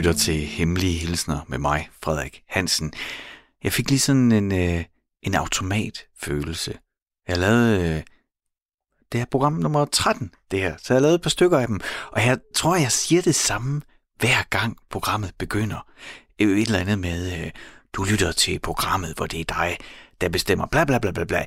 lytter til Hemmelige Hilsner med mig, Frederik Hansen. Jeg fik lige sådan en, øh, en automatfølelse. Jeg lavede øh, det her program nummer 13, det her. Så jeg lavede et par stykker af dem. Og jeg tror, jeg siger det samme, hver gang programmet begynder. Et eller andet med, øh, du lytter til programmet, hvor det er dig, der bestemmer bla bla bla bla bla.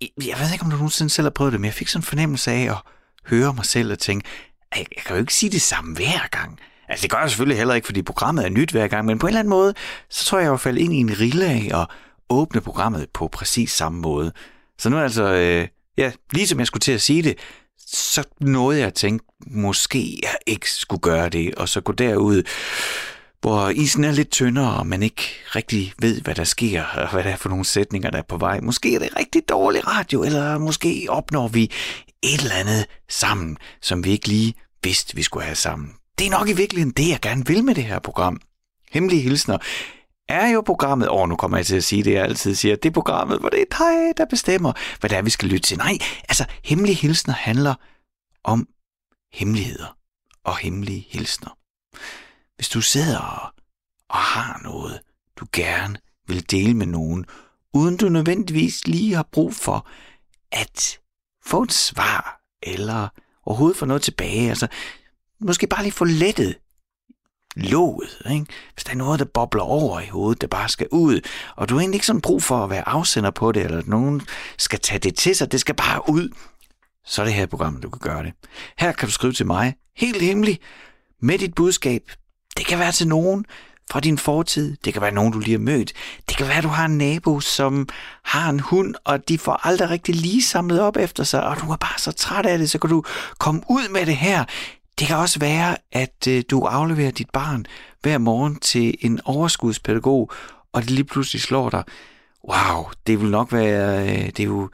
Jeg ved ikke, om du nogensinde selv har prøvet det, men jeg fik sådan en fornemmelse af at høre mig selv og tænke, jeg kan jo ikke sige det samme hver gang. Altså det gør jeg selvfølgelig heller ikke, fordi programmet er nyt hver gang, men på en eller anden måde, så tror jeg, jeg var faldet ind i en rille af at åbne programmet på præcis samme måde. Så nu er altså, øh, ja, ligesom jeg skulle til at sige det, så nåede jeg at tænke, måske jeg ikke skulle gøre det, og så gå derud, hvor isen er lidt tyndere, og man ikke rigtig ved, hvad der sker, og hvad der er for nogle sætninger, der er på vej. Måske er det rigtig dårlig radio, eller måske opnår vi et eller andet sammen, som vi ikke lige vidste, vi skulle have sammen. Det er nok i virkeligheden det, jeg gerne vil med det her program. Hemmelige hilsner er jo programmet, og nu kommer jeg til at sige det, jeg altid siger, det er programmet, hvor det er dig, der bestemmer, hvad det er, vi skal lytte til. Nej, altså, hemmelige hilsner handler om hemmeligheder og hemmelige hilsner. Hvis du sidder og har noget, du gerne vil dele med nogen, uden du nødvendigvis lige har brug for at få et svar, eller overhovedet få noget tilbage, altså måske bare lige få lettet låget. Ikke? Hvis der er noget, der bobler over i hovedet, der bare skal ud, og du har egentlig ikke sådan brug for at være afsender på det, eller at nogen skal tage det til sig, det skal bare ud, så er det her program, du kan gøre det. Her kan du skrive til mig, helt hemmeligt, med dit budskab. Det kan være til nogen fra din fortid. Det kan være nogen, du lige har mødt. Det kan være, du har en nabo, som har en hund, og de får aldrig rigtig lige samlet op efter sig, og du er bare så træt af det, så kan du komme ud med det her. Det kan også være, at øh, du afleverer dit barn hver morgen til en overskudspædagog, og det lige pludselig slår dig. Wow, det vil nok være, øh, det er jo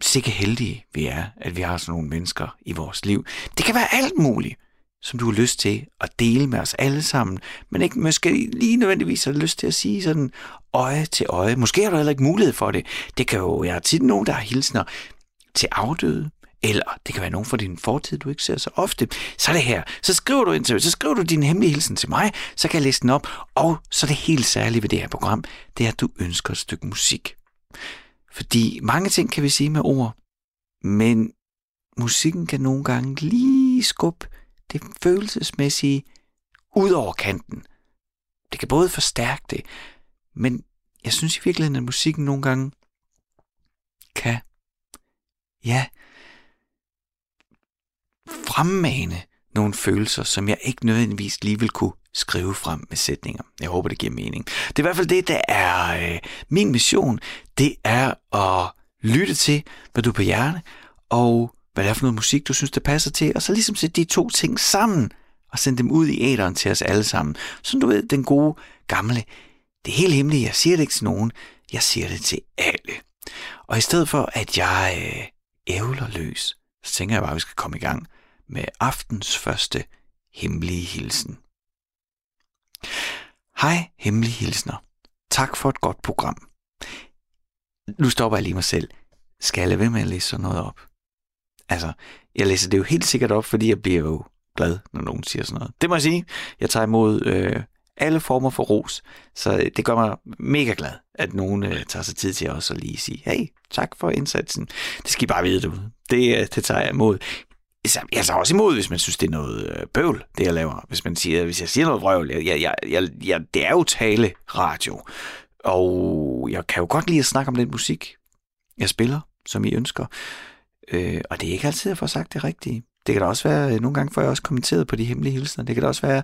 sikke heldige vi er, at vi har sådan nogle mennesker i vores liv. Det kan være alt muligt, som du har lyst til at dele med os alle sammen, men ikke måske lige nødvendigvis har lyst til at sige sådan øje til øje. Måske har du heller ikke mulighed for det. Det kan jo, jeg har tit nogen, der har hilsner til afdøde, eller det kan være nogen fra din fortid, du ikke ser så ofte, så er det her. Så skriver du ind til, så skriver du din hemmelige hilsen til mig, så kan jeg læse den op. Og så er det helt særlige ved det her program, det er, at du ønsker et stykke musik. Fordi mange ting kan vi sige med ord, men musikken kan nogle gange lige skubbe det følelsesmæssige ud over kanten. Det kan både forstærke det, men jeg synes i virkeligheden, at musikken nogle gange kan, ja, fremmane nogle følelser, som jeg ikke nødvendigvis lige vil kunne skrive frem med sætninger. Jeg håber, det giver mening. Det er i hvert fald det, der er øh, min mission. Det er at lytte til, hvad du er på hjerte, og hvad det er for noget musik, du synes, det passer til, og så ligesom sætte de to ting sammen, og sende dem ud i æderen til os alle sammen. Så du ved, den gode, gamle, det er helt hemmeligt, jeg siger det ikke til nogen, jeg siger det til alle. Og i stedet for, at jeg øh, ævler løs, så tænker jeg bare, at vi skal komme i gang med aftens første hemmelige hilsen. Hej, hemmelige hilsner. Tak for et godt program. Nu stopper jeg lige mig selv. Skal jeg lade være med at læse sådan noget op? Altså, jeg læser det jo helt sikkert op, fordi jeg bliver jo glad, når nogen siger sådan noget. Det må jeg sige. Jeg tager imod øh, alle former for ros, så det gør mig mega glad, at nogen øh, tager sig tid til også at lige sige, hey, tak for indsatsen. Det skal I bare vide du. Det, øh, det tager jeg imod. Altså, jeg tager også imod, hvis man synes, det er noget øh, bøvl, det jeg laver. Hvis, man siger, hvis jeg siger noget vrøvl, jeg, jeg, jeg, jeg, det er jo tale radio. Og jeg kan jo godt lide at snakke om den musik, jeg spiller, som I ønsker. Øh, og det er ikke altid, at jeg får sagt det rigtige. Det kan da også være, nogle gange får jeg også kommenteret på de hemmelige hilsner. Det kan da også være,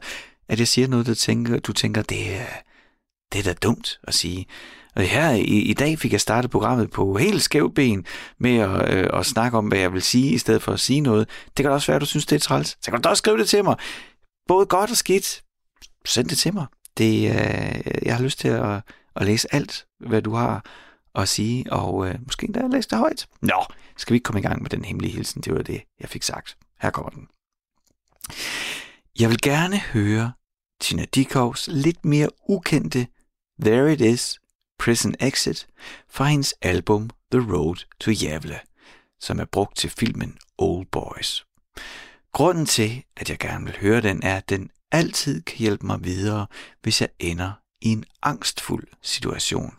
at jeg siger noget, du tænker, du tænker det, er, det er da dumt at sige. Og her i, i dag fik jeg startet programmet på helt skæv ben med at, øh, at snakke om, hvad jeg vil sige, i stedet for at sige noget. Det kan da også være, at du synes, det er træls. Så kan du da også skrive det til mig. Både godt og skidt. Send det til mig. Det, øh, jeg har lyst til at, at læse alt, hvad du har at sige, og øh, måske endda læse det højt. Nå, skal vi ikke komme i gang med den hemmelige hilsen? Det var det, jeg fik sagt. Her kommer den. Jeg vil gerne høre Tina Dikovs lidt mere ukendte There It Is, Prison Exit fra hendes album The Road to Javle, som er brugt til filmen Old Boys. Grunden til, at jeg gerne vil høre den, er, at den altid kan hjælpe mig videre, hvis jeg ender i en angstfuld situation.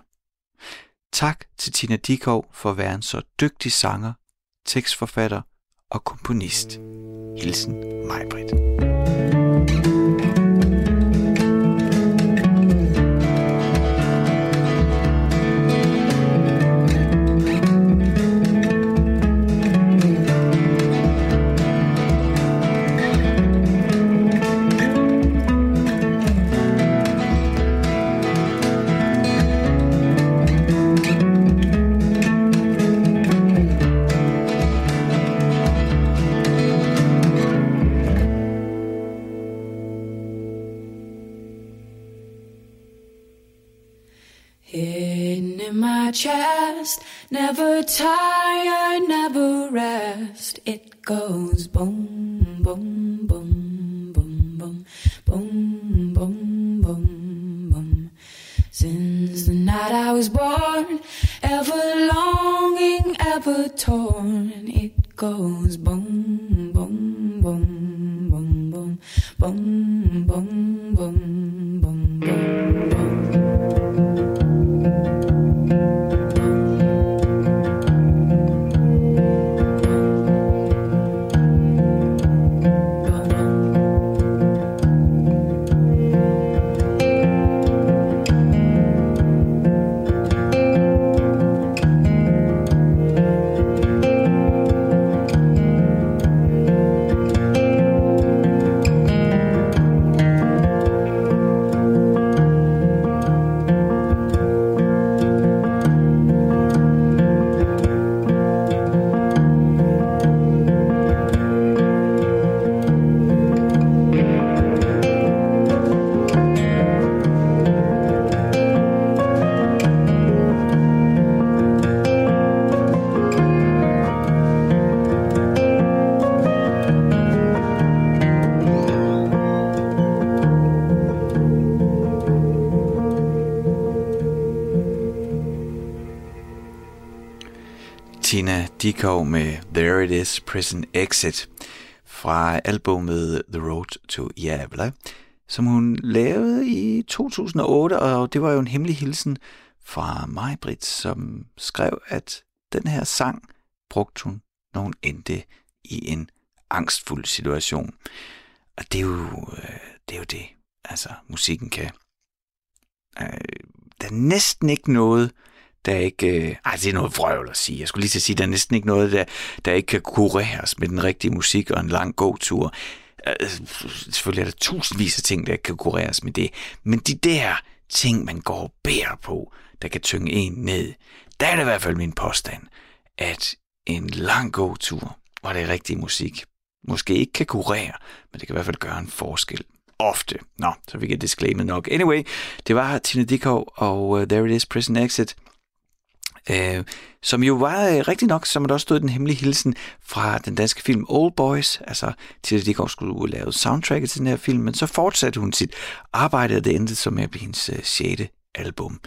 Tak til Tina Dikov for at være en så dygtig sanger, tekstforfatter og komponist. Hilsen Majbrit. thank you Never tired, never rest. It goes boom, boom, boom, boom, boom, boom, boom, boom, boom. Since the night I was born, ever longing, ever torn. It goes boom, boom, boom, boom, boom, boom, boom, Dikov med There It Is Prison Exit fra albumet The Road to Yavla, som hun lavede i 2008, og det var jo en hemmelig hilsen fra mig, Britt, som skrev, at den her sang brugte hun, når hun endte i en angstfuld situation. Og det er jo øh, det, er jo det altså musikken kan. Øh, der er næsten ikke noget, der ikke... Øh, ej, det er noget vrøvl at sige. Jeg skulle lige til at sige, der er næsten ikke noget, der, der ikke kan kureres med den rigtige musik og en lang gåtur. Øh, selvfølgelig er der tusindvis af ting, der ikke kan kureres med det. Men de der ting, man går og bærer på, der kan tynge en ned, der er det i hvert fald min påstand, at en lang gåtur, hvor det er rigtig musik, måske ikke kan kurere, men det kan i hvert fald gøre en forskel ofte. Nå, så vi kan disclaimet nok. Anyway, det var Tina Dikov og uh, There It Is Prison Exit øh, som jo var øh, rigtig nok, som der også stod den hemmelige hilsen fra den danske film Old Boys, altså til at de godt skulle lave soundtracket til den her film, men så fortsatte hun sit arbejde, og det endte som med at blive hendes øh, 6. album.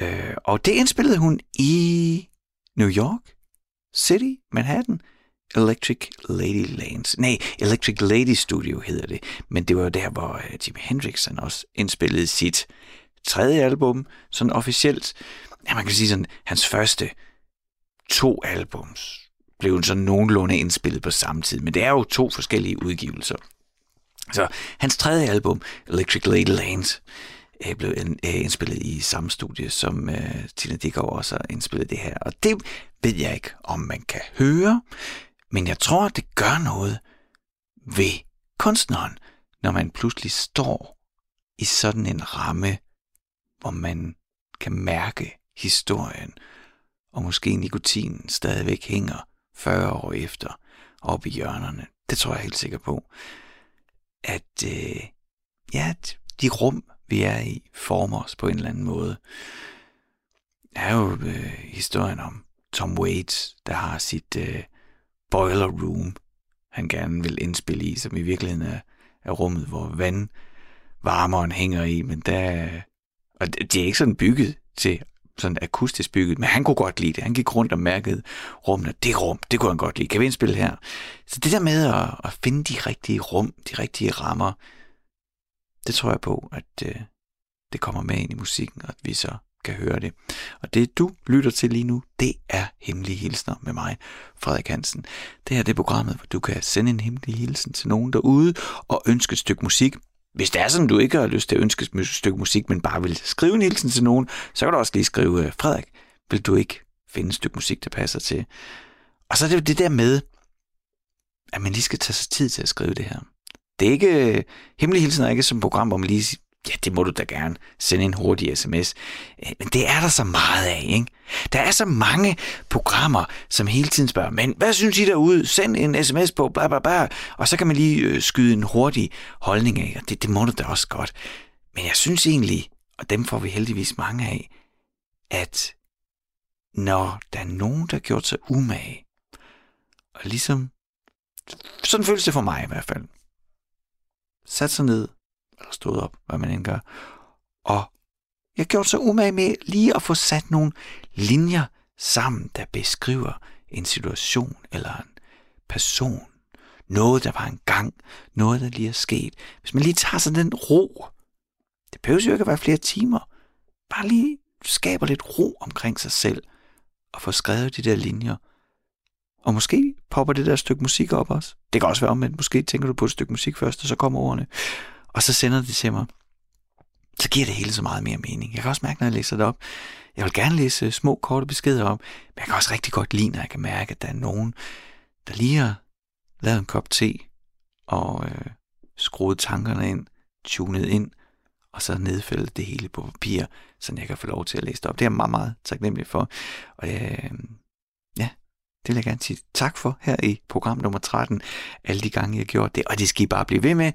Øh, og det indspillede hun i New York City, Manhattan, Electric Lady Lanes. Nej, Electric Lady Studio hedder det. Men det var jo der, hvor øh, Jimi Hendrix han også indspillede sit tredje album, sådan officielt ja, man kan sige sådan, hans første to albums blev sådan nogenlunde indspillet på samme tid, men det er jo to forskellige udgivelser. Så hans tredje album, Electric Lady Lanes, øh, blev øh, indspillet i samme studie, som uh, Tina Dickow også har indspillet det her. Og det ved jeg ikke, om man kan høre, men jeg tror, det gør noget ved kunstneren, når man pludselig står i sådan en ramme, hvor man kan mærke historien, og måske nikotinen stadigvæk hænger 40 år efter oppe i hjørnerne. Det tror jeg helt sikkert på. At øh, ja, de rum, vi er i, former os på en eller anden måde. Der er jo øh, historien om Tom Waits, der har sit øh, boiler room, han gerne vil indspille i, som i virkeligheden er, er rummet, hvor vandvarmeren hænger i, men der, øh, og det er ikke sådan bygget til sådan akustisk bygget, men han kunne godt lide det. Han gik rundt og mærkede rummene. Det rum, det kunne han godt lide. Kan vi indspille her? Så det der med at, at finde de rigtige rum, de rigtige rammer, det tror jeg på, at øh, det kommer med ind i musikken, og at vi så kan høre det. Og det du lytter til lige nu, det er Hemmelige Hilsner med mig, Frederik Hansen. Det her det er programmet, hvor du kan sende en hemmelig hilsen til nogen derude og ønske et stykke musik. Hvis det er sådan, du ikke har lyst til at ønske et stykke musik, men bare vil skrive en hilsen til nogen, så kan du også lige skrive, øh, Frederik, vil du ikke finde et stykke musik, der passer til? Og så er det jo det der med, at man lige skal tage sig tid til at skrive det her. Det er ikke, øh, Hemmelig Hilsen er ikke som program, hvor man lige Ja, det må du da gerne. Sende en hurtig sms. Øh, men det er der så meget af, ikke? Der er så mange programmer, som hele tiden spørger, men hvad synes I derude? Send en sms på bla bla bla, og så kan man lige øh, skyde en hurtig holdning af, og det, det må du da også godt. Men jeg synes egentlig, og dem får vi heldigvis mange af, at når der er nogen, der har gjort sig umage, og ligesom, sådan føles det for mig i hvert fald, sat sig ned eller stået op, hvad man end gør. Og jeg gjorde så umage med lige at få sat nogle linjer sammen, der beskriver en situation eller en person. Noget, der var engang. Noget, der lige er sket. Hvis man lige tager sådan den ro. Det behøver jo ikke at være flere timer. Bare lige skaber lidt ro omkring sig selv. Og få skrevet de der linjer. Og måske popper det der stykke musik op også. Det kan også være om, at måske tænker du på et stykke musik først, og så kommer ordene og så sender det til mig, så giver det hele så meget mere mening. Jeg kan også mærke, når jeg læser det op, jeg vil gerne læse små, korte beskeder op, men jeg kan også rigtig godt lide, når jeg kan mærke, at der er nogen, der lige har lavet en kop te, og øh, skruet tankerne ind, tunet ind, og så nedfældet det hele på papir, så jeg kan få lov til at læse det op. Det er jeg meget, meget taknemmelig for. Og øh, ja, det vil jeg gerne sige tak for her i program nummer 13, alle de gange, jeg har gjort det, og det skal I bare blive ved med.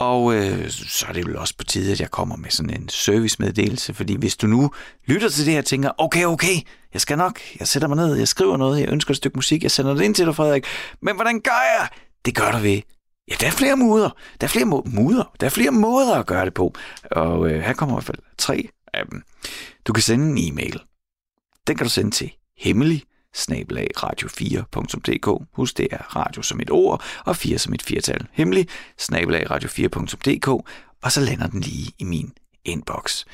Og øh, så er det vel også på tide, at jeg kommer med sådan en servicemeddelelse, fordi hvis du nu lytter til det her og tænker, okay, okay, jeg skal nok, jeg sætter mig ned, jeg skriver noget, jeg ønsker et stykke musik, jeg sender det ind til dig, Frederik, men hvordan gør jeg? Det gør du ved, ja, der er flere måder, der er flere må- måder, der er flere måder at gøre det på, og øh, her kommer i hvert fald tre af dem. Du kan sende en e-mail. Den kan du sende til hemmelig snabelag radio4.dk. Husk, det er radio som et ord, og 4 som et firtal. Hemmelig, snabelag radio4.dk, og så lander den lige i min inbox.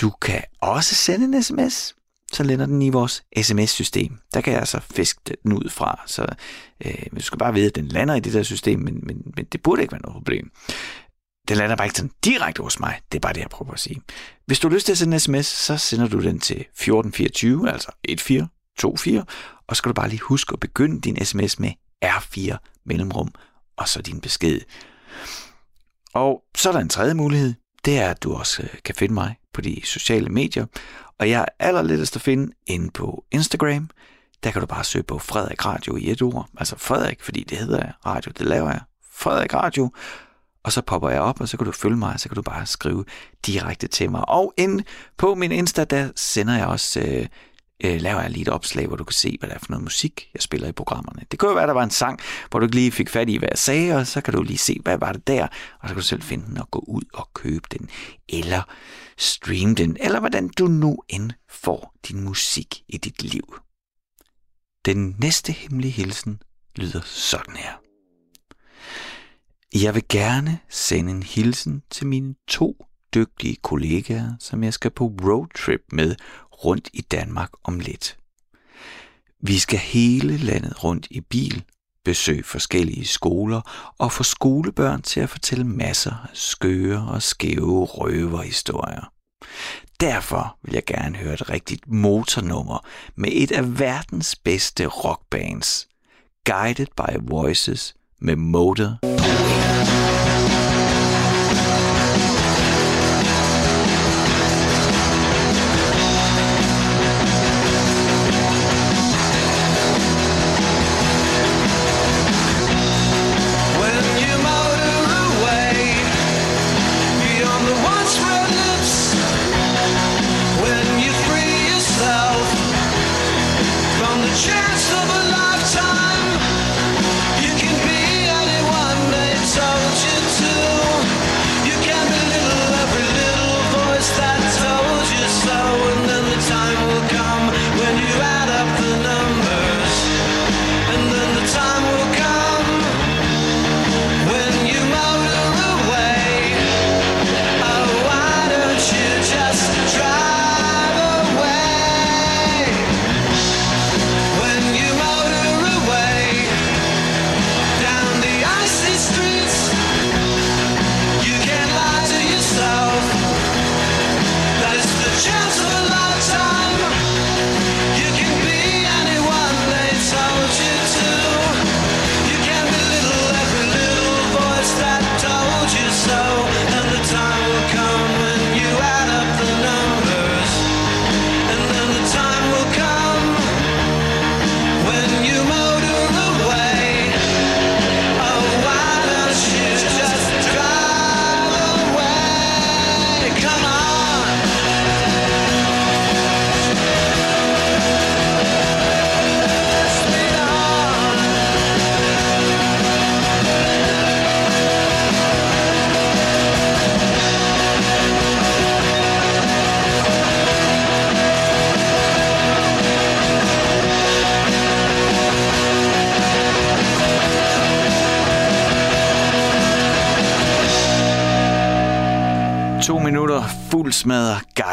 Du kan også sende en sms, så lander den i vores sms-system. Der kan jeg altså fiske den ud fra, så øh, du skal bare vide, at den lander i det der system, men, men, men det burde ikke være noget problem. Den lander bare ikke sådan direkte hos mig. Det er bare det, jeg prøver at sige. Hvis du har lyst til at sende en sms, så sender du den til 1424, altså 14 24, og så skal du bare lige huske at begynde din sms med R4 mellemrum, og så din besked. Og så er der en tredje mulighed, det er, at du også øh, kan finde mig på de sociale medier, og jeg er allerlettest at finde inde på Instagram. Der kan du bare søge på Frederik Radio i et ord, altså Frederik, fordi det hedder jeg, radio, det laver jeg, Frederik Radio, og så popper jeg op, og så kan du følge mig, og så kan du bare skrive direkte til mig. Og ind på min Insta, der sender jeg også øh, øh, laver jeg lige et opslag, hvor du kan se, hvad der er for noget musik, jeg spiller i programmerne. Det kunne jo være, der var en sang, hvor du ikke lige fik fat i, hvad jeg sagde, og så kan du lige se, hvad var det der, og så kan du selv finde den og gå ud og købe den, eller streame den, eller hvordan du nu end får din musik i dit liv. Den næste hemmelige hilsen lyder sådan her. Jeg vil gerne sende en hilsen til mine to dygtige kollegaer, som jeg skal på roadtrip med rundt i Danmark om lidt. Vi skal hele landet rundt i bil, besøge forskellige skoler og få skolebørn til at fortælle masser af skøre og skæve røverhistorier. Derfor vil jeg gerne høre et rigtigt motornummer med et af verdens bedste rockbands, Guided by Voices med Motor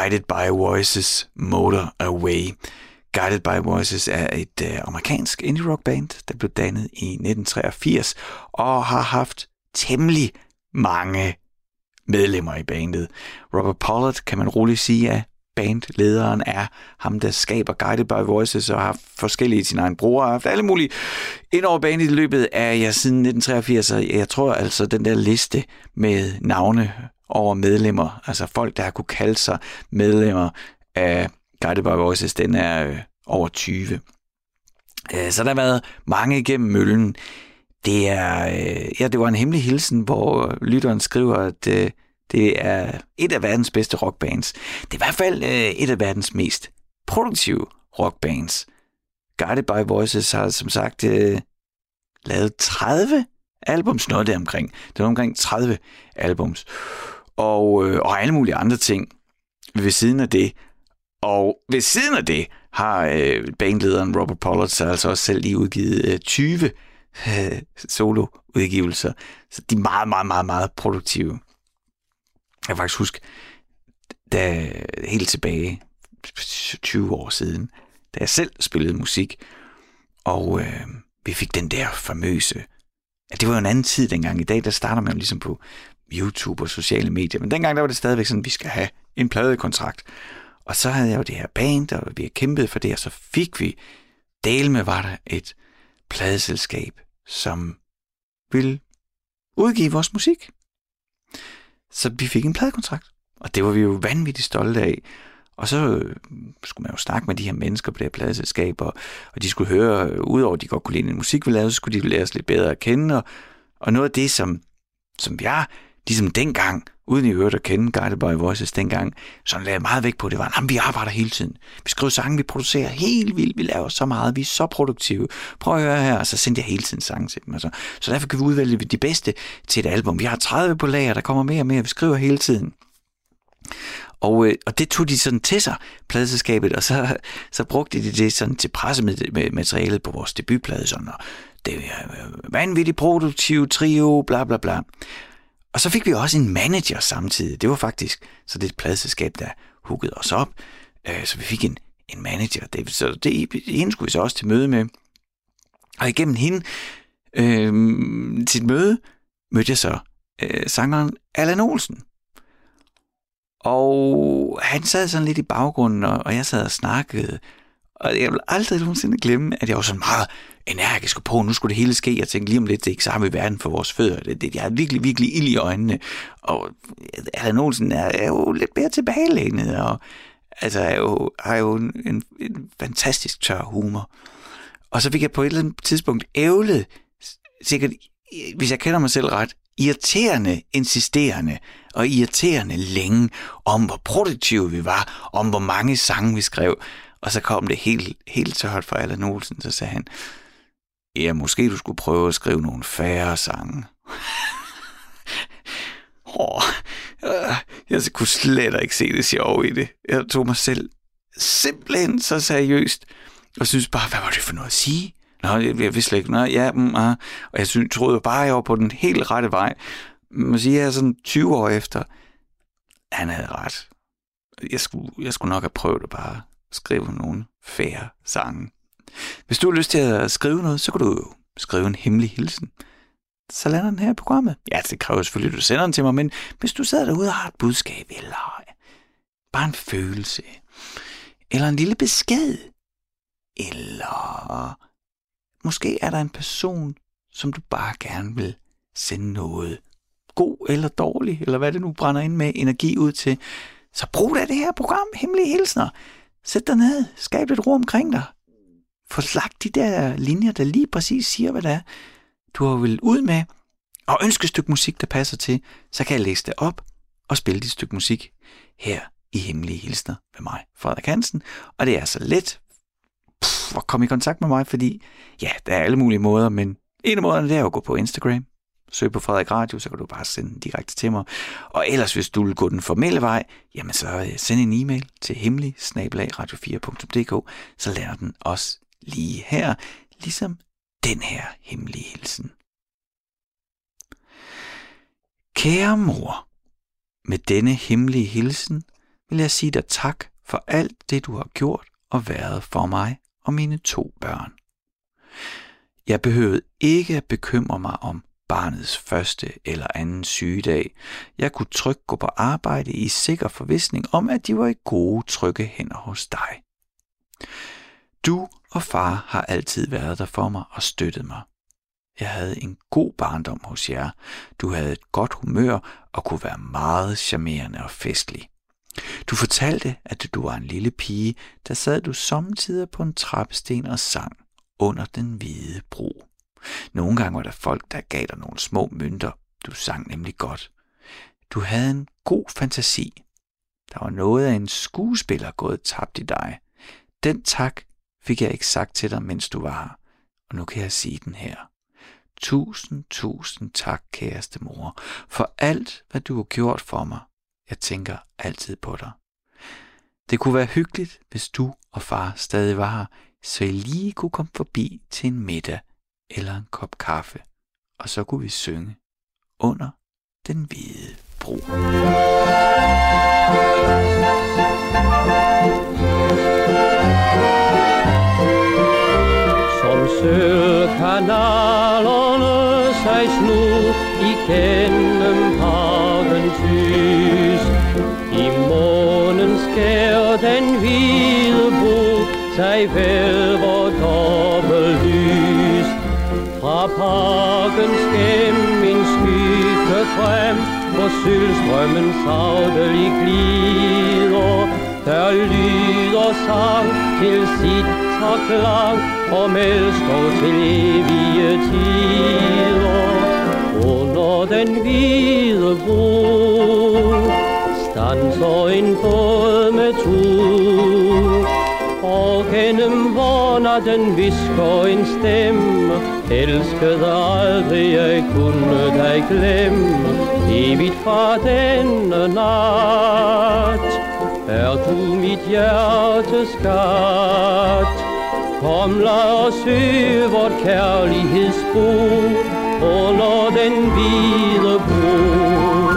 Guided by Voices Motor Away. Guided by Voices er et øh, amerikansk indie rock band, der blev dannet i 1983 og har haft temmelig mange medlemmer i bandet. Robert Pollard kan man roligt sige er bandlederen er ham, der skaber Guided by Voices og har forskellige sine egne brugere, har haft alle mulige ind over bandet i løbet af ja, siden 1983. Og jeg tror altså, den der liste med navne over medlemmer, altså folk, der har kunne kalde sig medlemmer af Guided by Voices, den er øh, over 20. Øh, så der har været mange igennem møllen. Det er, øh, ja, det var en hemmelig hilsen, hvor øh, lytteren skriver, at øh, det er et af verdens bedste rockbands. Det er i hvert fald øh, et af verdens mest produktive rockbands. Guided by Voices har som sagt øh, lavet 30 albums, noget der omkring. Det er omkring 30 albums. Og, øh, og alle mulige andre ting ved siden af det. Og ved siden af det har øh, bandlederen Robert Pollard så altså også selv lige udgivet øh, 20 øh, soloudgivelser. Så de er meget, meget, meget, meget produktive. Jeg kan faktisk huske, da helt tilbage 20 år siden, da jeg selv spillede musik, og øh, vi fik den der famøse... Ja, det var jo en anden tid dengang. I dag, der starter man jo ligesom på YouTube og sociale medier. Men dengang, der var det stadigvæk sådan, at vi skal have en pladekontrakt. Og så havde jeg jo det her band, og vi har kæmpet for det, og så fik vi, del med var der et pladeselskab, som ville udgive vores musik. Så vi fik en pladekontrakt, og det var vi jo vanvittigt stolte af. Og så øh, skulle man jo snakke med de her mennesker på det her pladeselskab, og, og de skulle høre, øh, udover at de godt kunne lide den musik, vi lavede, så skulle de lære os lidt bedre at kende. Og, og noget af det, som, som jeg ligesom dengang, uden i øvrigt at kende Guided by Voices dengang, sådan lagde meget vægt på, det var, at vi arbejder hele tiden. Vi skriver sange, vi producerer helt vildt, vi laver så meget, vi er så produktive. Prøv at høre her, og så sendte jeg hele tiden sange til dem. Altså. Så derfor kan vi udvælge de bedste til et album. Vi har 30 på lager, der kommer mere og mere, vi skriver hele tiden. Og, øh, og det tog de sådan til sig, pladeselskabet, og så, så brugte de det sådan til pressematerialet på vores debutplade, sådan, og det er øh, vanvittigt produktiv trio, bla bla bla. Og så fik vi også en manager samtidig. Det var faktisk så det pladselskab, der huggede os op. Øh, så vi fik en, en manager. Det, så det, hende skulle vi så også til møde med. Og igennem hende øh, til et møde mødte jeg så øh, sangeren Allan Olsen. Og han sad sådan lidt i baggrunden, og, og jeg sad og snakkede. Og jeg vil aldrig nogensinde glemme, at jeg var sådan meget energisk og på, nu skulle det hele ske. Jeg tænkte lige om lidt, det ikke samme i verden for vores fødder. Det, det, jeg er virkelig, virkelig ild i øjnene. Og Allan Olsen er, er jo lidt mere tilbagelænet, og altså, er jo, har jo en, en, en fantastisk tør humor. Og så fik jeg på et eller andet tidspunkt ævlet, sikkert, hvis jeg kender mig selv ret, irriterende, insisterende og irriterende længe om, hvor produktive vi var, om hvor mange sange vi skrev. Og så kom det helt, helt tørt for Allan Olsen, så sagde han, ja, måske du skulle prøve at skrive nogle færre sange. oh, jeg kunne slet ikke se det sjov i det. Jeg tog mig selv simpelthen så seriøst, og synes bare, hvad var det for noget at sige? Nå, jeg, jeg vidste ikke. noget. ja, mm, ah. Og jeg synes, troede bare, jeg var på den helt rette vej. Man siger, jeg er sådan 20 år efter. Han havde ret. Jeg skulle, jeg skulle nok have prøvet det bare skrive nogle færre sange. Hvis du har lyst til at skrive noget, så kan du skrive en hemmelig hilsen. Så lander den her i programmet. Ja, det kræver selvfølgelig, at du sender den til mig, men hvis du sidder derude og har et budskab, eller bare en følelse, eller en lille besked, eller måske er der en person, som du bare gerne vil sende noget god eller dårlig, eller hvad det nu brænder ind med energi ud til, så brug da det her program, Hemmelige Hilsner. Sæt dig ned, skab lidt ro omkring dig. Få slagt de der linjer, der lige præcis siger, hvad det er, du har vel ud med, og ønske et stykke musik, der passer til, så kan jeg læse det op og spille dit stykke musik her i Hemmelige Hilsner med mig, Frederik Hansen. Og det er så let pff, at komme i kontakt med mig, fordi ja, der er alle mulige måder, men en af måderne det er at gå på Instagram, søg på Frederik Radio, så kan du bare sende den direkte til mig. Og ellers, hvis du vil gå den formelle vej, jamen så øh, send en e-mail til hemmelig radio4.dk, så lander den også lige her, ligesom den her hemmelige hilsen. Kære mor, med denne hemmelige hilsen vil jeg sige dig tak for alt det, du har gjort og været for mig og mine to børn. Jeg behøvede ikke at bekymre mig om barnets første eller anden sygedag. Jeg kunne trygt gå på arbejde i sikker forvisning om, at de var i gode, trygge hænder hos dig. Du og far har altid været der for mig og støttet mig. Jeg havde en god barndom hos jer. Du havde et godt humør og kunne være meget charmerende og festlig. Du fortalte, at du var en lille pige, der sad du samtidig på en trappesten og sang under den hvide bro. Nogle gange var der folk, der gav dig nogle små mønter. Du sang nemlig godt. Du havde en god fantasi. Der var noget af en skuespiller gået tabt i dig. Den tak fik jeg ikke sagt til dig, mens du var her, og nu kan jeg sige den her. Tusind, tusind tak, kæreste mor, for alt, hvad du har gjort for mig. Jeg tænker altid på dig. Det kunne være hyggeligt, hvis du og far stadig var her, så I lige kunne komme forbi til en middag eller en kop kaffe, og så kunne vi synge under den hvide bro. Som sølvkanalerne sig snu igennem hagens lys. I månen skær den hvide bro sig hvor dobbelt lys. Fra parken skæm min skygge frem, hvor sølvstrømmen savdelig glider. Der lyder sang til sit og klang, og melskov til evige tider. Under den hvide bro stanser en båd med tur. Og gennem vornatten visker en stemme Elskede aldrig, jeg kunne dig glemme Evigt fra denne nat. Er du mit hjertes skat? Kom lad os søge vort kærlighedsbo Under den hvide bro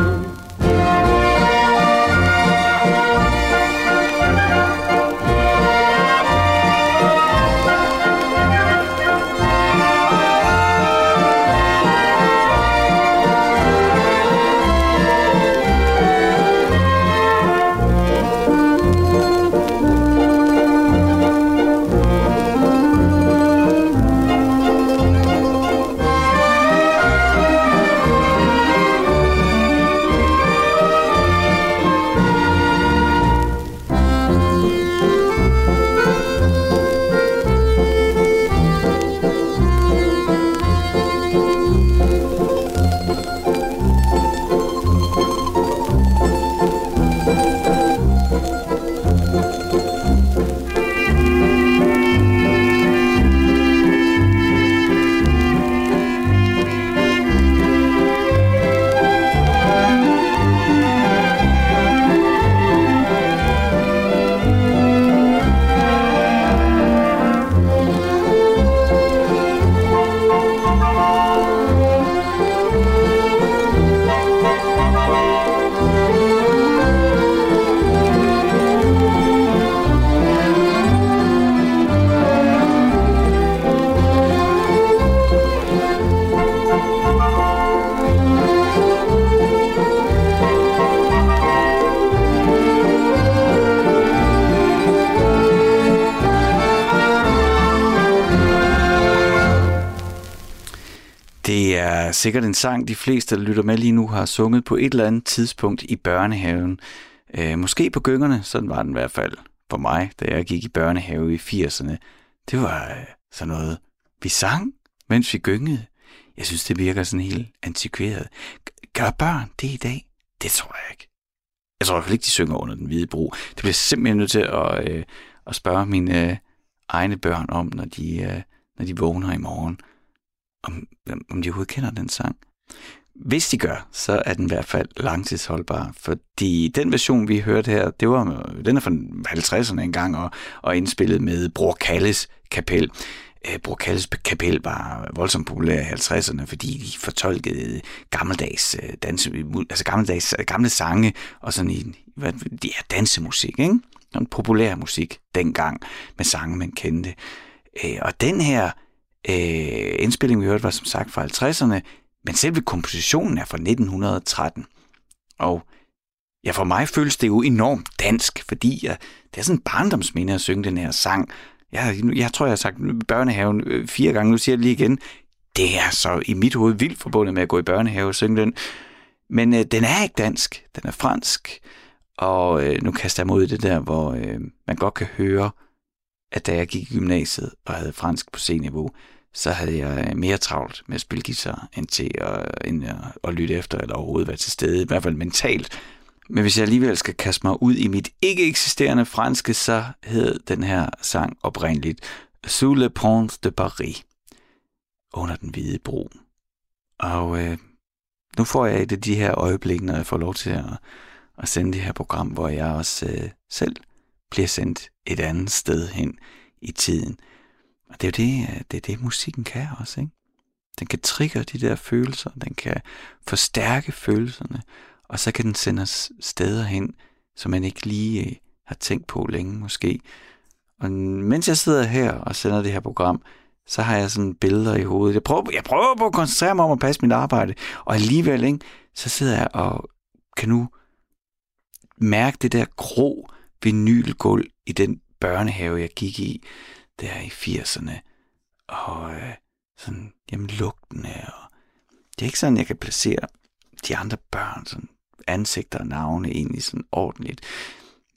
sikkert en sang, de fleste, der lytter med lige nu, har sunget på et eller andet tidspunkt i børnehaven. Øh, måske på gyngerne, sådan var den i hvert fald for mig, da jeg gik i børnehave i 80'erne. Det var øh, sådan noget, vi sang, mens vi gyngede. Jeg synes, det virker sådan helt antikveret. Gør børn det i dag? Det tror jeg ikke. Jeg tror i hvert fald ikke, de synger under den hvide bro. Det bliver simpelthen nødt til at, øh, at spørge mine øh, egne børn om, når de, øh, når de vågner i morgen om, om de overhovedet kender den sang. Hvis de gør, så er den i hvert fald langtidsholdbar, fordi den version, vi hørte her, det var, den er fra 50'erne engang og, og indspillet med Bror Kalles kapel. Øh, Bror Kalles kapel var voldsomt populær i 50'erne, fordi de fortolkede gammeldags øh, danse, altså gammeldags, øh, gamle sange, og sådan i hvad, det er dansemusik, ikke? Sådan populær musik dengang, med sange, man kendte. Og den her øh, indspillingen, vi hørte, var som sagt fra 50'erne, men selve kompositionen er fra 1913. Og ja, for mig føles det jo enormt dansk, fordi jeg, det er sådan en barndomsminde at synge den her sang. Jeg, jeg tror, jeg har sagt børnehaven øh, fire gange, nu siger jeg det lige igen. Det er så i mit hoved vildt forbundet med at gå i børnehave og synge den. Men øh, den er ikke dansk, den er fransk. Og øh, nu kaster jeg mod det der, hvor øh, man godt kan høre, at da jeg gik i gymnasiet og havde fransk på C-niveau, så havde jeg øh, mere travlt med at spille guitar, end til at, øh, end at, at lytte efter, eller overhovedet være til stede, i hvert fald mentalt. Men hvis jeg alligevel skal kaste mig ud i mit ikke eksisterende franske, så hed den her sang oprindeligt Sous le pont de Paris, under den hvide bro. Og øh, nu får jeg et af de her øjeblikke, når jeg får lov til at, at sende det her program, hvor jeg også øh, selv bliver sendt et andet sted hen i tiden. Og det er jo det, øh, det, er det musikken kan også, ikke? Den kan trigge de der følelser, den kan forstærke følelserne, og så kan den sende os steder hen, som man ikke lige øh, har tænkt på længe måske. Og mens jeg sidder her og sender det her program, så har jeg sådan billeder i hovedet. Jeg prøver, jeg prøver på at koncentrere mig om at passe mit arbejde, og alligevel, ikke, så sidder jeg og kan nu mærke det der grå vinylgulv i den børnehave, jeg gik i der i 80'erne. Og øh, sådan, jamen lugtene, og det er ikke sådan, jeg kan placere de andre børn, sådan ansigter og navne egentlig sådan ordentligt.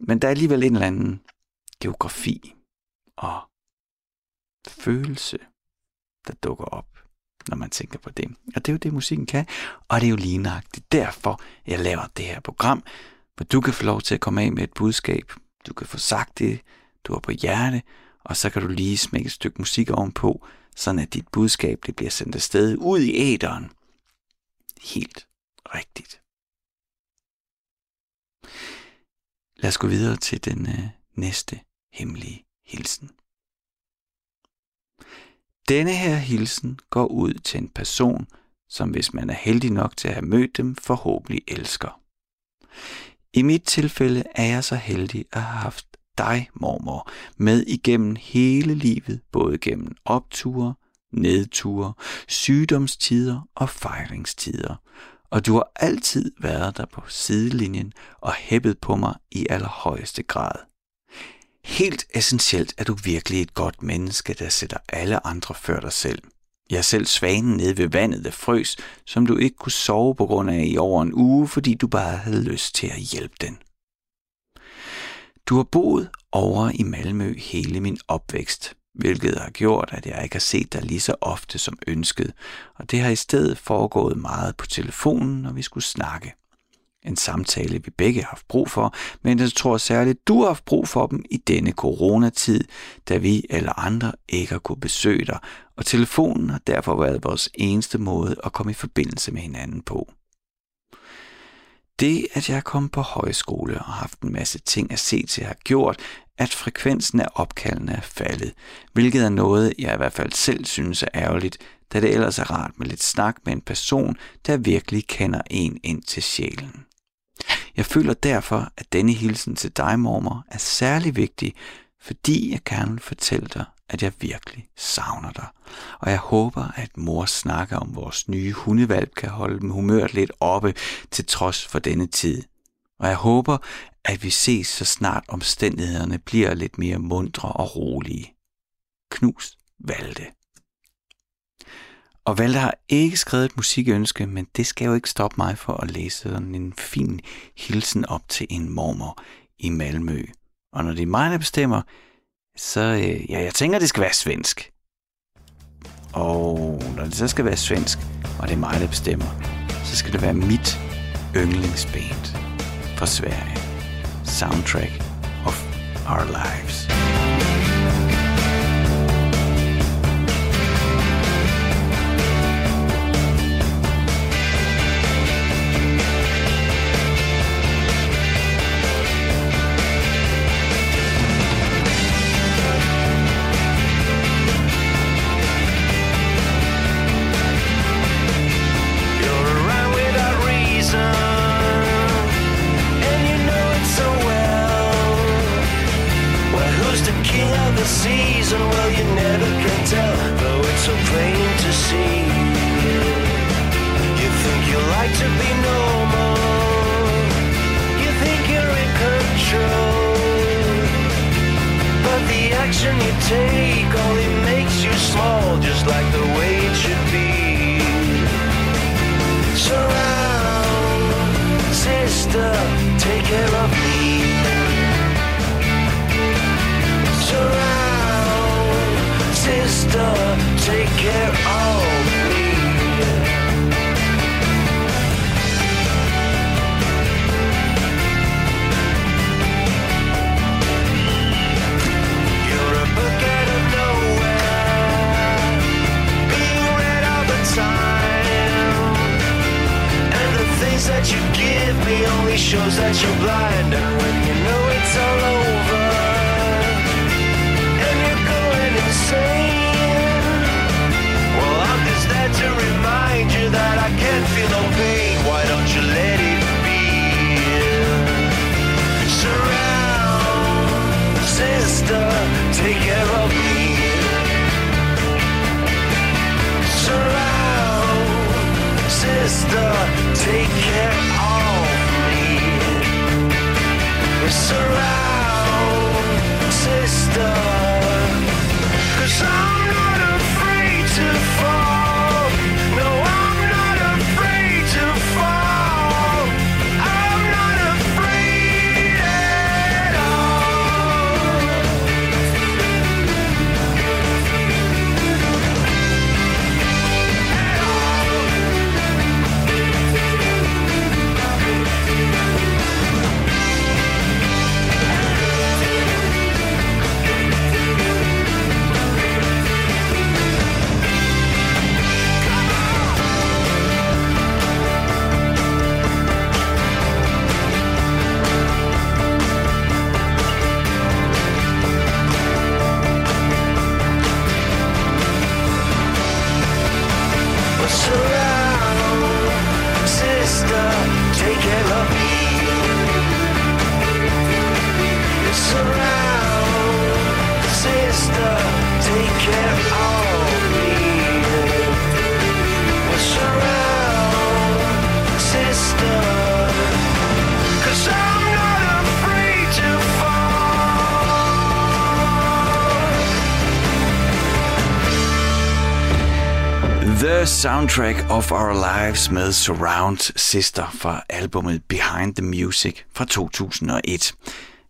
Men der er alligevel en eller anden geografi og følelse, der dukker op, når man tænker på det. Og det er jo det, musikken kan, og det er jo lige nøjagtigt derfor, jeg laver det her program, hvor du kan få lov til at komme af med et budskab. Du kan få sagt det, du har på hjerte, og så kan du lige smække et stykke musik ovenpå, sådan at dit budskab det bliver sendt afsted ud i æderen. Helt rigtigt. Lad os gå videre til den øh, næste hemmelige hilsen. Denne her hilsen går ud til en person, som hvis man er heldig nok til at have mødt dem, forhåbentlig elsker. I mit tilfælde er jeg så heldig at have haft dig, mormor, med igennem hele livet, både gennem opture, nedture, sygdomstider og fejringstider. Og du har altid været der på sidelinjen og hæppet på mig i allerhøjeste grad. Helt essentielt er du virkelig et godt menneske, der sætter alle andre før dig selv. Jeg selv svanen nede ved vandet, der frøs, som du ikke kunne sove på grund af i over en uge, fordi du bare havde lyst til at hjælpe den. Du har boet over i Malmø hele min opvækst, hvilket har gjort, at jeg ikke har set dig lige så ofte som ønsket, og det har i stedet foregået meget på telefonen, når vi skulle snakke. En samtale, vi begge har haft brug for, men jeg tror særligt, du har haft brug for dem i denne coronatid, da vi eller andre ikke har kunne besøge dig, og telefonen har derfor været vores eneste måde at komme i forbindelse med hinanden på. Det, at jeg er kommet på højskole og haft en masse ting at se til, har gjort, at frekvensen af opkaldene er faldet, hvilket er noget, jeg i hvert fald selv synes er ærgerligt, da det ellers er rart med lidt snak med en person, der virkelig kender en ind til sjælen. Jeg føler derfor, at denne hilsen til dig, mormor, er særlig vigtig, fordi jeg gerne vil fortælle dig, at jeg virkelig savner dig. Og jeg håber, at mor snakker om vores nye hundevalg kan holde dem humøret lidt oppe til trods for denne tid. Og jeg håber, at vi ses så snart omstændighederne bliver lidt mere mundre og rolige. Knus Valde. Og Valde har ikke skrevet et musikønske, men det skal jo ikke stoppe mig for at læse sådan en fin hilsen op til en mormor i Malmø. Og når det er mig, der bestemmer, så øh, ja, jeg tænker, det skal være svensk. Og når det så skal være svensk, og det er mig, der bestemmer, så skal det være mit yndlingsband fra Sverige. Soundtrack of Our Lives. Reason, well, you never can tell, though it's so plain to see. You think you like to be normal, you think you're in control. But the action you take only makes you small, just like the way it should be. Surround, sister, take care of me. Surround, sister, take care of me. You're a book out of nowhere, being read all the time. And the things that you give me only shows that you're blind. And when you know it's all over, to remind you that I can't feel no pain. Soundtrack of Our Lives med Surround Sister fra albumet Behind the Music fra 2001.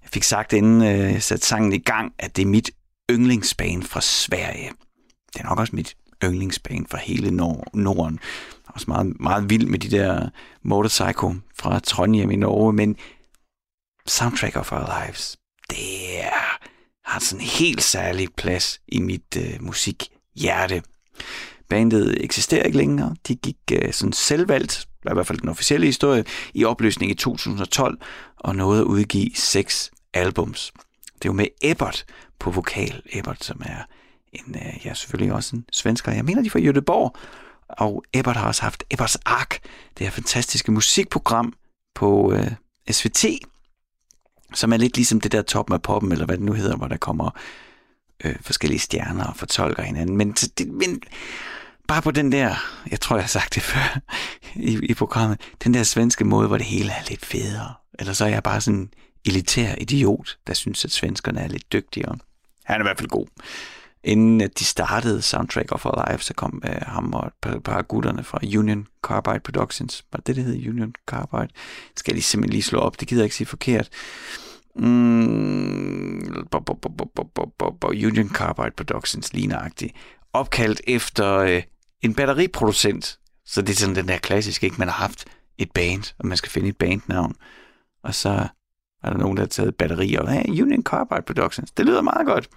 Jeg fik sagt, inden øh, jeg satte sangen i gang, at det er mit yndlingsbane fra Sverige. Det er nok også mit yndlingsbane fra hele Norden. Jeg er også meget, meget vild med de der Motorcycle fra Trondheim i Norge, men Soundtrack of Our Lives, det er, har sådan en helt særlig plads i mit øh, musikhjerte. Bandet eksisterer ikke længere. De gik øh, sådan selvvalgt, i hvert fald den officielle historie, i opløsning i 2012 og nåede at udgive seks albums. Det er jo med Ebert på vokal. Ebert, som er en, øh, ja, selvfølgelig også en svensker. Jeg mener, de er fra Göteborg. Og Ebert har også haft Eberts Ark, det her fantastiske musikprogram på øh, SVT, som er lidt ligesom det der top med poppen, eller hvad det nu hedder, hvor der kommer øh, forskellige stjerner og fortolker hinanden. Men, det, men bare på den der, jeg tror, jeg har sagt det før i, i programmet, den der svenske måde, hvor det hele er lidt federe. Eller så er jeg bare sådan en elitær idiot, der synes, at svenskerne er lidt dygtigere. Han er i hvert fald god. Inden at de startede Soundtrack of Our Lives, så kom øh, ham og et par, par gutterne fra Union Carbide Productions. Var det det, hed? Union Carbide? Skal jeg lige simpelthen lige slå op? Det gider jeg ikke sige forkert. Mm, bo, bo, bo, bo, bo, bo, bo, Union Carbide Productions, ligneragtigt. Opkaldt efter øh, en batteriproducent. Så det er sådan den der klassiske, ikke? Man har haft et band, og man skal finde et bandnavn. Og så er der nogen, der har taget batterier. Hey, Union Carbide Productions. Det lyder meget godt.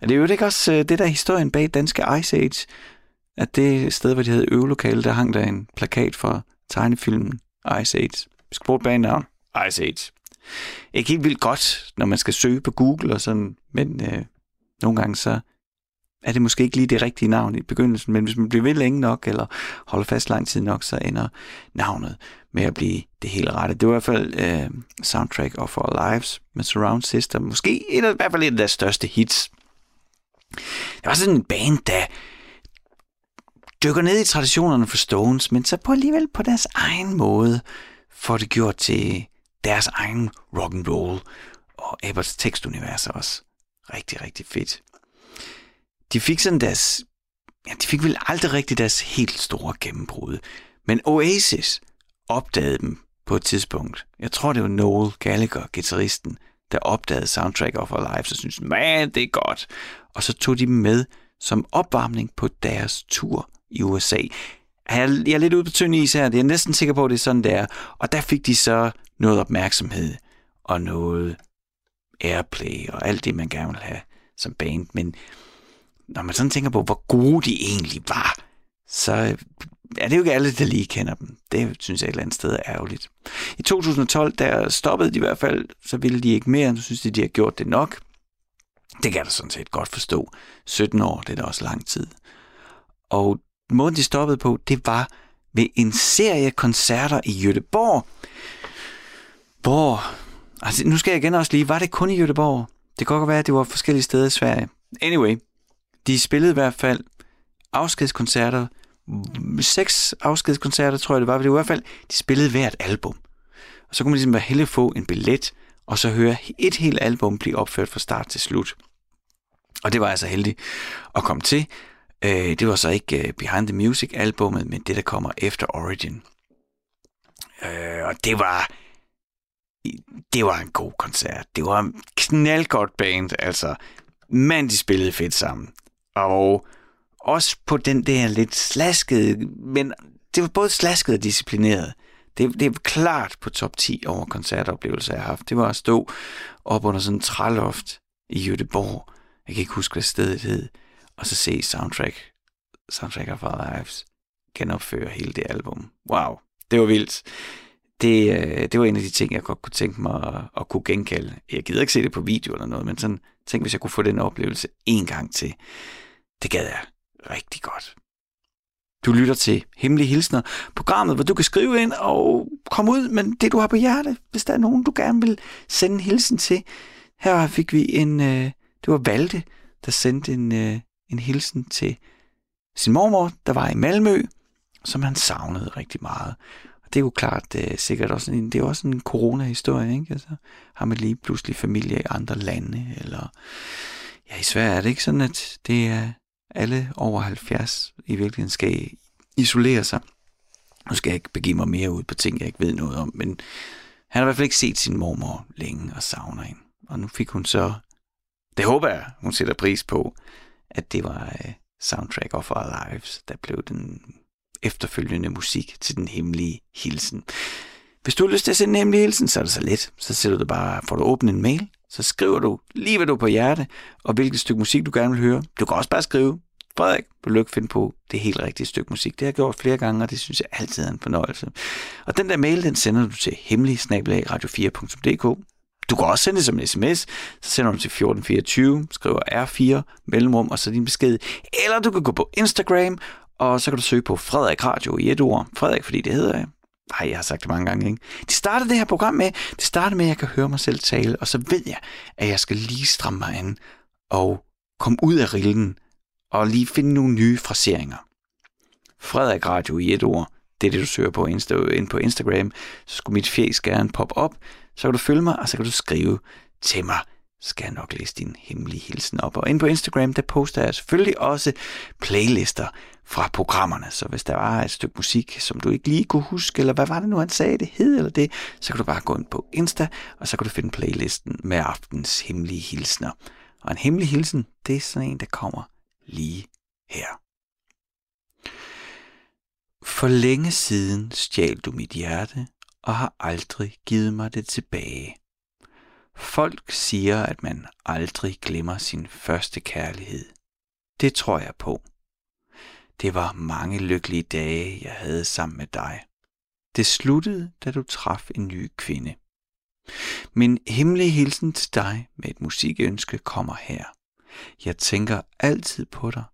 Er det jo ikke også øh, det der historien bag Danske Ice Age? At det sted, hvor de havde øvelokale, der hang der en plakat for tegnefilmen Ice Age. Vi skal bruge et bandnavn. Ice Age. Ikke helt vildt godt, når man skal søge på Google og sådan, men øh, nogle gange så er det måske ikke lige det rigtige navn i begyndelsen, men hvis man bliver ved længe nok, eller holder fast lang tid nok, så ender navnet med at blive det hele rette. Det var i hvert fald øh, Soundtrack of Our Lives med Surround System. Måske et af, i hvert fald et af deres største hits. det var sådan en band, der dykker ned i traditionerne for Stones, men så på alligevel på deres egen måde får det gjort til deres egen rock and roll og Abbots tekstunivers er også rigtig, rigtig fedt. De fik sådan deres, ja, de fik vel aldrig rigtig deres helt store gennembrud, men Oasis opdagede dem på et tidspunkt. Jeg tror, det var Noel Gallagher, guitaristen, der opdagede Soundtrack of Our Lives og syntes, man, det er godt. Og så tog de dem med som opvarmning på deres tur i USA. Jeg er lidt ude på tynd is her, det er jeg næsten sikker på, at det er sådan, der. Og der fik de så noget opmærksomhed og noget airplay og alt det, man gerne vil have som band. Men når man sådan tænker på, hvor gode de egentlig var, så øh, er det jo ikke alle, der lige kender dem. Det synes jeg et eller andet sted er ærgerligt. I 2012, der stoppede de i hvert fald, så ville de ikke mere. Nu synes de, de har gjort det nok. Det kan jeg da sådan set godt forstå. 17 år, det er da også lang tid. Og måden, de stoppede på, det var ved en serie koncerter i Jødeborg, hvor... Altså, nu skal jeg igen også lige, var det kun i Göteborg? Det kan godt være, at det var forskellige steder i Sverige. Anyway, de spillede i hvert fald afskedskoncerter, seks afskedskoncerter, tror jeg det var, det var i hvert fald, de spillede hvert album. Og så kunne man ligesom bare heldig få en billet, og så høre et helt album blive opført fra start til slut. Og det var altså heldig at komme til. Øh, det var så ikke øh, Behind the Music albummet, men det, der kommer efter Origin. Øh, og det var, det var en god koncert. Det var en knaldgodt band, altså. Men de spillede fedt sammen. Og også på den der lidt slaskede, men det var både slasket og disciplineret. Det, det er klart på top 10 over koncertoplevelser, jeg har haft. Det var at stå op under sådan en træloft i Jødeborg. Jeg kan ikke huske, hvad stedet hed. Og så se soundtrack, soundtrack of Our Lives genopføre hele det album. Wow, det var vildt. Det, øh, det var en af de ting, jeg godt kunne tænke mig at, at kunne genkalde. Jeg gider ikke se det på video eller noget, men sådan, tænk, hvis jeg kunne få den oplevelse en gang til. Det gad jeg rigtig godt. Du lytter til Hemmelige Hilsner, programmet, hvor du kan skrive ind og komme ud med det, du har på hjerte, hvis der er nogen, du gerne vil sende en hilsen til. Her fik vi en, øh, det var Valde, der sendte en, øh, en hilsen til sin mormor, der var i Malmø, som han savnede rigtig meget. Det er jo klart, det er sikkert også en, det er også en corona-historie, ikke? Altså, har man lige pludselig familie i andre lande, eller ja, i Sverige er det ikke sådan, at det er alle over 70 i virkeligheden skal isolere sig. Nu skal jeg ikke begive mig mere ud på ting, jeg ikke ved noget om, men han har i hvert fald ikke set sin mormor længe og savner hende. Og nu fik hun så, det håber jeg, hun sætter pris på, at det var uh, Soundtrack of Our Lives, der blev den efterfølgende musik til den hemmelige hilsen. Hvis du har lyst til at sende en hemmelig hilsen, så er det så let. Så sætter du bare, får du åbnet en mail, så skriver du lige, hvad du er på hjerte, og hvilket stykke musik du gerne vil høre. Du kan også bare skrive, Frederik, vil du ikke finde på det helt rigtige stykke musik. Det har jeg gjort flere gange, og det synes jeg altid er en fornøjelse. Og den der mail, den sender du til hemmelig radio4.dk. Du kan også sende det som en sms, så sender du til 1424, skriver R4, mellemrum og så din besked. Eller du kan gå på Instagram, og så kan du søge på Frederik Radio i et ord. Frederik, fordi det hedder jeg. Nej, jeg har sagt det mange gange, ikke? Det startede det her program med, det startede med, at jeg kan høre mig selv tale, og så ved jeg, at jeg skal lige stramme mig an og komme ud af rillen og lige finde nogle nye fraseringer. Frederik Radio i et ord, det er det, du søger på Insta, ind på Instagram, så skulle mit fjes gerne poppe op, så kan du følge mig, og så kan du skrive til mig skal jeg nok læse din hemmelige hilsen op. Og ind på Instagram, der poster jeg selvfølgelig også playlister fra programmerne. Så hvis der var et stykke musik, som du ikke lige kunne huske, eller hvad var det nu, han sagde, det hed eller det, så kan du bare gå ind på Insta, og så kan du finde playlisten med aftens hemmelige hilsner. Og en hemmelig hilsen, det er sådan en, der kommer lige her. For længe siden stjal du mit hjerte, og har aldrig givet mig det tilbage. Folk siger, at man aldrig glemmer sin første kærlighed. Det tror jeg på. Det var mange lykkelige dage, jeg havde sammen med dig. Det sluttede, da du traf en ny kvinde. Min hemmelige hilsen til dig med et musikønske kommer her. Jeg tænker altid på dig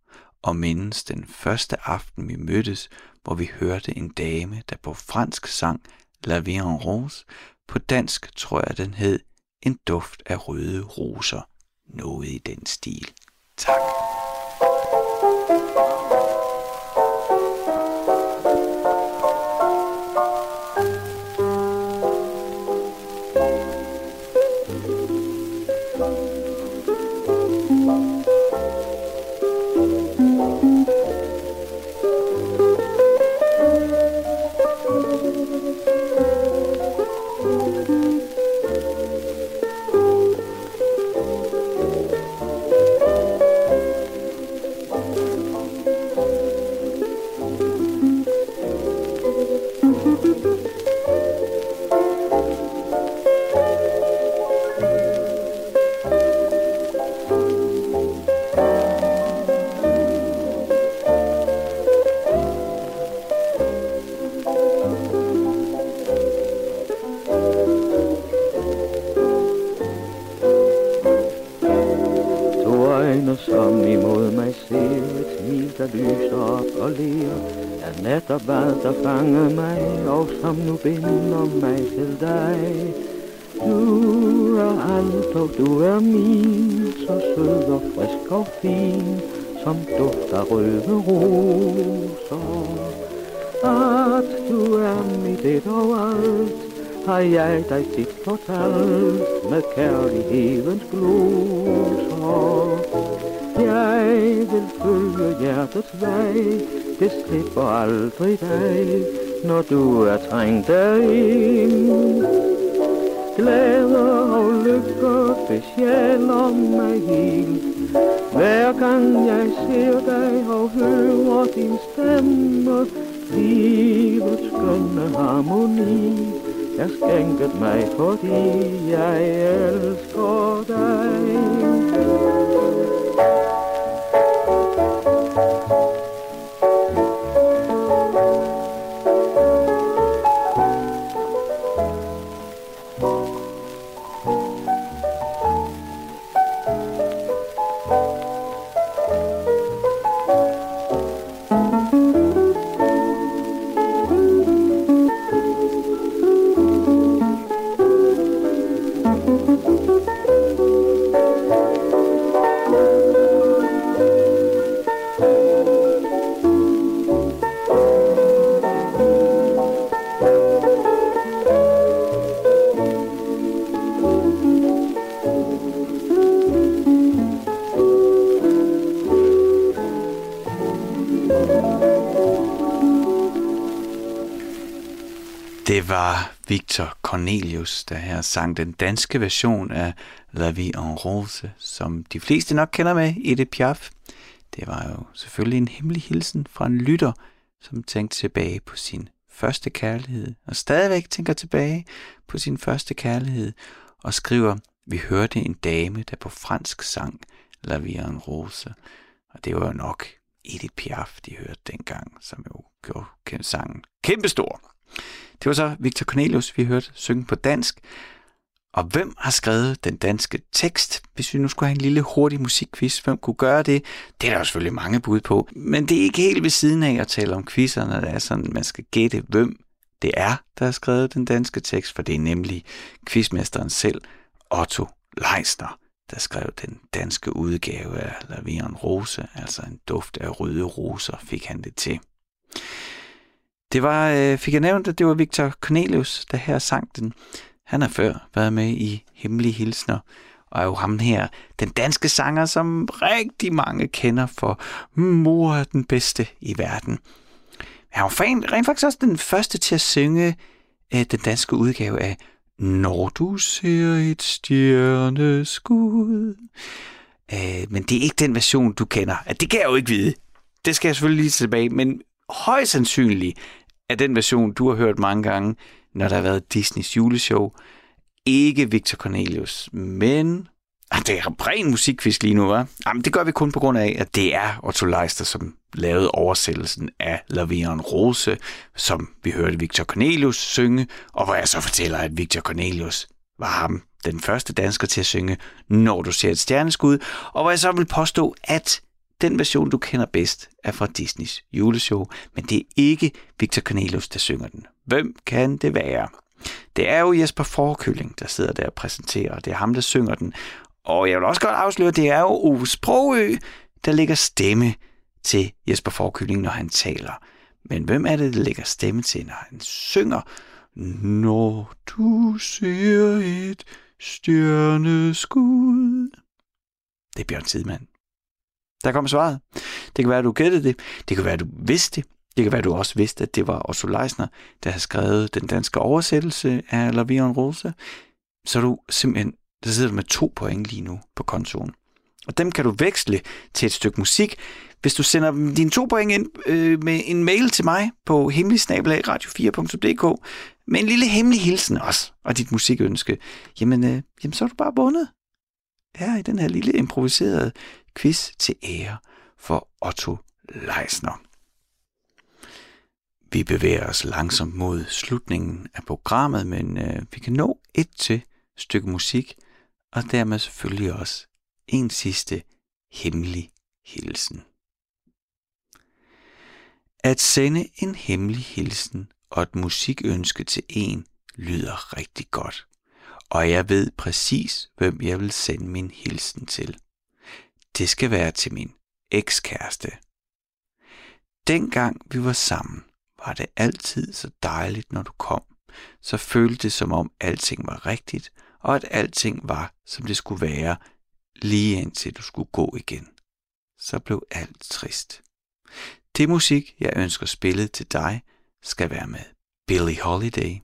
og mindes den første aften, vi mødtes, hvor vi hørte en dame, der på fransk sang La Vie en Rose. På dansk tror jeg, den hed En duft af røde roser. Noget i den stil. Vil følge hjertets vej, det slipper aldrig dig, når du er trængt derind. Glæder og lykker besjæler mig helt, hver gang jeg ser dig og hører din stemme, livets skønne harmoni er skænket mig, fordi jeg elsker dig. Cornelius, der her sang den danske version af La Vie en Rose, som de fleste nok kender med Edith Piaf. Det var jo selvfølgelig en hemmelig hilsen fra en lytter, som tænkte tilbage på sin første kærlighed, og stadigvæk tænker tilbage på sin første kærlighed, og skriver, vi hørte en dame, der på fransk sang La Vie en Rose. Og det var jo nok Edith Piaf, de hørte dengang, som jo gjorde sangen kæmpestor. Det var så Victor Cornelius, vi hørte synge på dansk. Og hvem har skrevet den danske tekst? Hvis vi nu skulle have en lille hurtig musikquiz, hvem kunne gøre det? Det er der jo selvfølgelig mange bud på. Men det er ikke helt ved siden af at tale om quizzer, når det er sådan, man skal gætte, hvem det er, der har skrevet den danske tekst, for det er nemlig quizmesteren selv, Otto Leisner, der skrev den danske udgave af Lavieren Rose, altså en duft af røde roser, fik han det til. Det var, øh, fik jeg nævnt, at det var Victor Cornelius, der her sang den. Han har før været med i Hemmelige Hilsner, og er jo ham her, den danske sanger, som rigtig mange kender for Mor er den bedste i verden. Han var fan, rent faktisk også den første til at synge øh, den danske udgave af Når du ser et stjerneskud. Øh, men det er ikke den version, du kender. Det kan jeg jo ikke vide. Det skal jeg selvfølgelig lige tilbage, men højst sandsynligt er den version, du har hørt mange gange, når der har været Disneys juleshow. Ikke Victor Cornelius, men... Ah, det er ren musikquiz lige nu, hva'? Ah, Jamen, det gør vi kun på grund af, at det er Otto Leister, som lavede oversættelsen af La Rose, som vi hørte Victor Cornelius synge, og hvor jeg så fortæller, at Victor Cornelius var ham, den første dansker til at synge Når du ser et stjerneskud, og hvor jeg så vil påstå, at den version, du kender bedst, er fra Disneys juleshow, men det er ikke Victor Cornelius, der synger den. Hvem kan det være? Det er jo Jesper Forkylling, der sidder der og præsenterer, og det er ham, der synger den. Og jeg vil også godt afsløre, at det er jo Ove Sprogø, der lægger stemme til Jesper Forkylling, når han taler. Men hvem er det, der lægger stemme til, når han synger? Når du ser et stjerneskud. Det er Bjørn Tidemand. Der kommer svaret. Det kan være, at du gættede det. Det kan være, at du vidste det. Det kan være, at du også vidste, at det var Otto Leisner, der havde skrevet den danske oversættelse af La Vie en Rose. Så du simpelthen, der sidder du med to point lige nu på kontoen. Og dem kan du veksle til et stykke musik, hvis du sender dine to point ind øh, med en mail til mig på hemmeligsnabelagradio4.dk med en lille hemmelig hilsen også, og dit musikønske, jamen, øh, jamen så er du bare bundet. Her i den her lille improviserede quiz til ære for Otto Leisner. Vi bevæger os langsomt mod slutningen af programmet, men øh, vi kan nå et til stykke musik, og dermed selvfølgelig også en sidste hemmelig hilsen. At sende en hemmelig hilsen og et musikønske til en lyder rigtig godt. Og jeg ved præcis, hvem jeg vil sende min hilsen til. Det skal være til min ekskæreste. Dengang vi var sammen, var det altid så dejligt, når du kom. Så følte det som om alting var rigtigt, og at alting var, som det skulle være, lige indtil du skulle gå igen. Så blev alt trist. Det musik, jeg ønsker spillet til dig, skal være med Billie Holiday.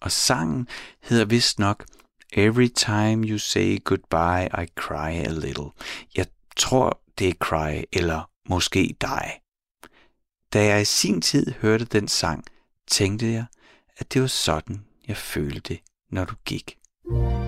Og sangen hedder vist nok Every time you say goodbye, I cry a little. Jeg tror, det er Cry, eller måske dig. Da jeg i sin tid hørte den sang, tænkte jeg, at det var sådan, jeg følte det, når du gik. Every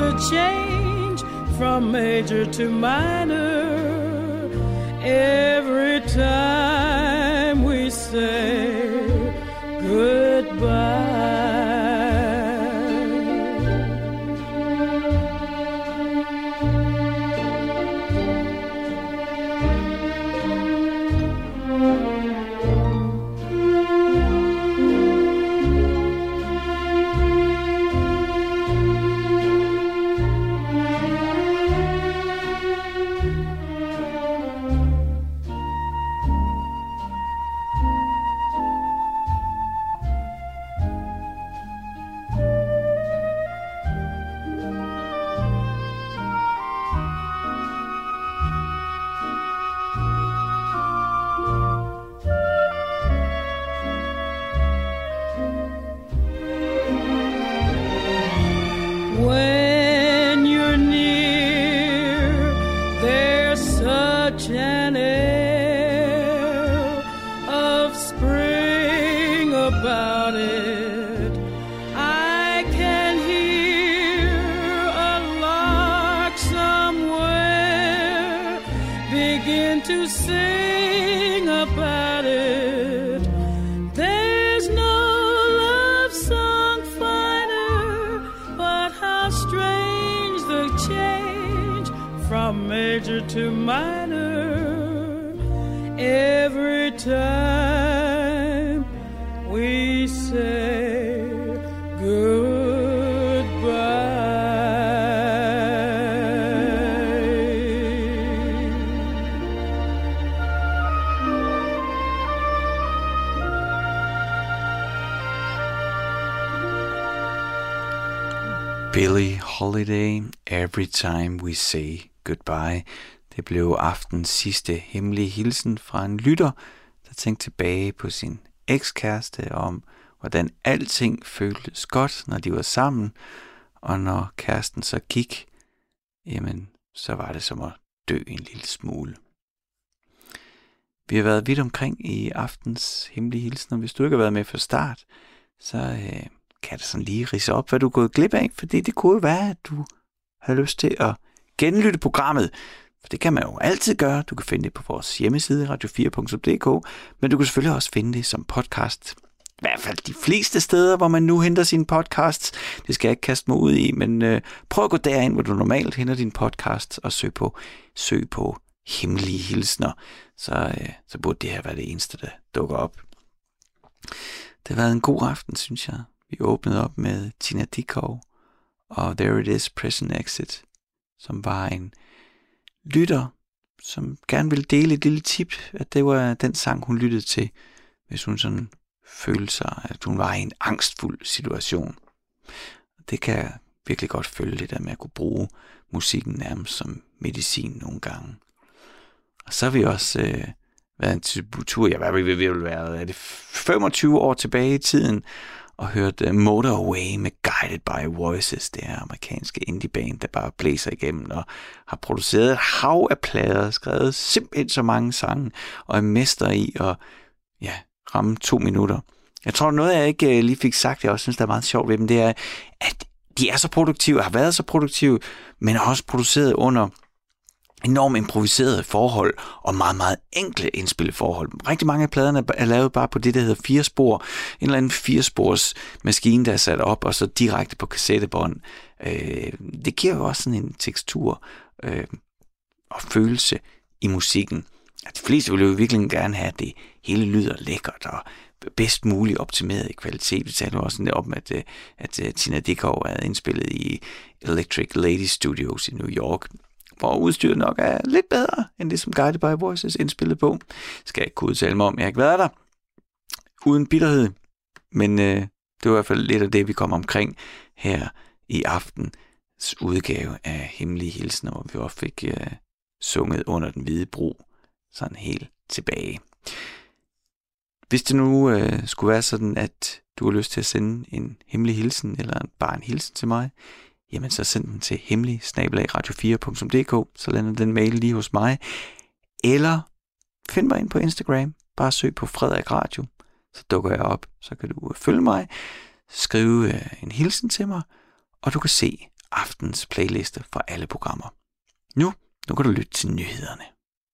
the change from major to minor. Every time we say Billie Holiday, Every Time We Say Goodbye. Det blev aftens sidste hemmelige hilsen fra en lytter, der tænkte tilbage på sin ekskæreste om, hvordan alting føltes godt, når de var sammen, og når kæresten så gik, jamen, så var det som at dø en lille smule. Vi har været vidt omkring i aftens hemmelige hilsen, og hvis du ikke har været med fra start, så øh, kan du sådan lige rise op, hvad du er gået glip af, fordi det kunne jo være, at du har lyst til at genlytte programmet. For det kan man jo altid gøre. Du kan finde det på vores hjemmeside, radio4.dk, men du kan selvfølgelig også finde det som podcast. I hvert fald de fleste steder, hvor man nu henter sine podcasts. Det skal jeg ikke kaste mig ud i, men øh, prøv at gå derind, hvor du normalt henter din podcast, og søg på, søg på hemmelige hilsner. Så, øh, så burde det her være det eneste, der dukker op. Det har været en god aften, synes jeg. Vi åbnede op med Tina Dikov og There It Is Prison Exit, som var en lytter, som gerne ville dele et lille tip, at det var den sang, hun lyttede til, hvis hun sådan følte sig, at hun var i en angstfuld situation. Det kan jeg virkelig godt følge det der med at kunne bruge musikken nærmest som medicin nogle gange. Og så har vi også øh, været en tur, jeg var ved at være er det 25 år tilbage i tiden, og hørt uh, Motorway med Guided by Voices, det her amerikanske indie-band, der bare blæser igennem og har produceret et hav af plader, skrevet simpelthen så mange sange, og er mester i at ja, ramme to minutter. Jeg tror, noget jeg ikke øh, lige fik sagt, jeg også synes, der er meget sjovt ved dem, det er, at de er så produktive, har været så produktive, men har også produceret under enormt improviserede forhold og meget, meget enkle indspillede forhold. Rigtig mange af pladerne er lavet bare på det, der hedder fire spor. En eller anden firespors maskine, der er sat op, og så direkte på kassettebånd. Øh, det giver jo også sådan en tekstur øh, og følelse i musikken. At de fleste vil jo virkelig gerne have, at det hele lyder lækkert og bedst muligt optimeret i kvalitet. Vi talte også om, at, øh, at øh, Tina Dickow er indspillet i Electric Lady Studios i New York hvor udstyret nok er lidt bedre end det, som Guided by Voices indspillet på. Skal jeg ikke kunne udtale mig om, jeg har ikke været der. Uden bitterhed. Men øh, det var i hvert fald lidt af det, vi kom omkring her i aftens udgave af Hemmelige Hilsen, hvor vi også fik øh, sunget under den hvide bro, sådan helt tilbage. Hvis det nu øh, skulle være sådan, at du har lyst til at sende en hemmelig hilsen, eller bare en hilsen til mig, jamen så send den til hemmelig radio4.dk, så lander den mail lige hos mig. Eller find mig ind på Instagram, bare søg på Frederik Radio, så dukker jeg op, så kan du øh, følge mig, skrive øh, en hilsen til mig, og du kan se aftens playliste fra alle programmer. Nu, nu kan du lytte til nyhederne.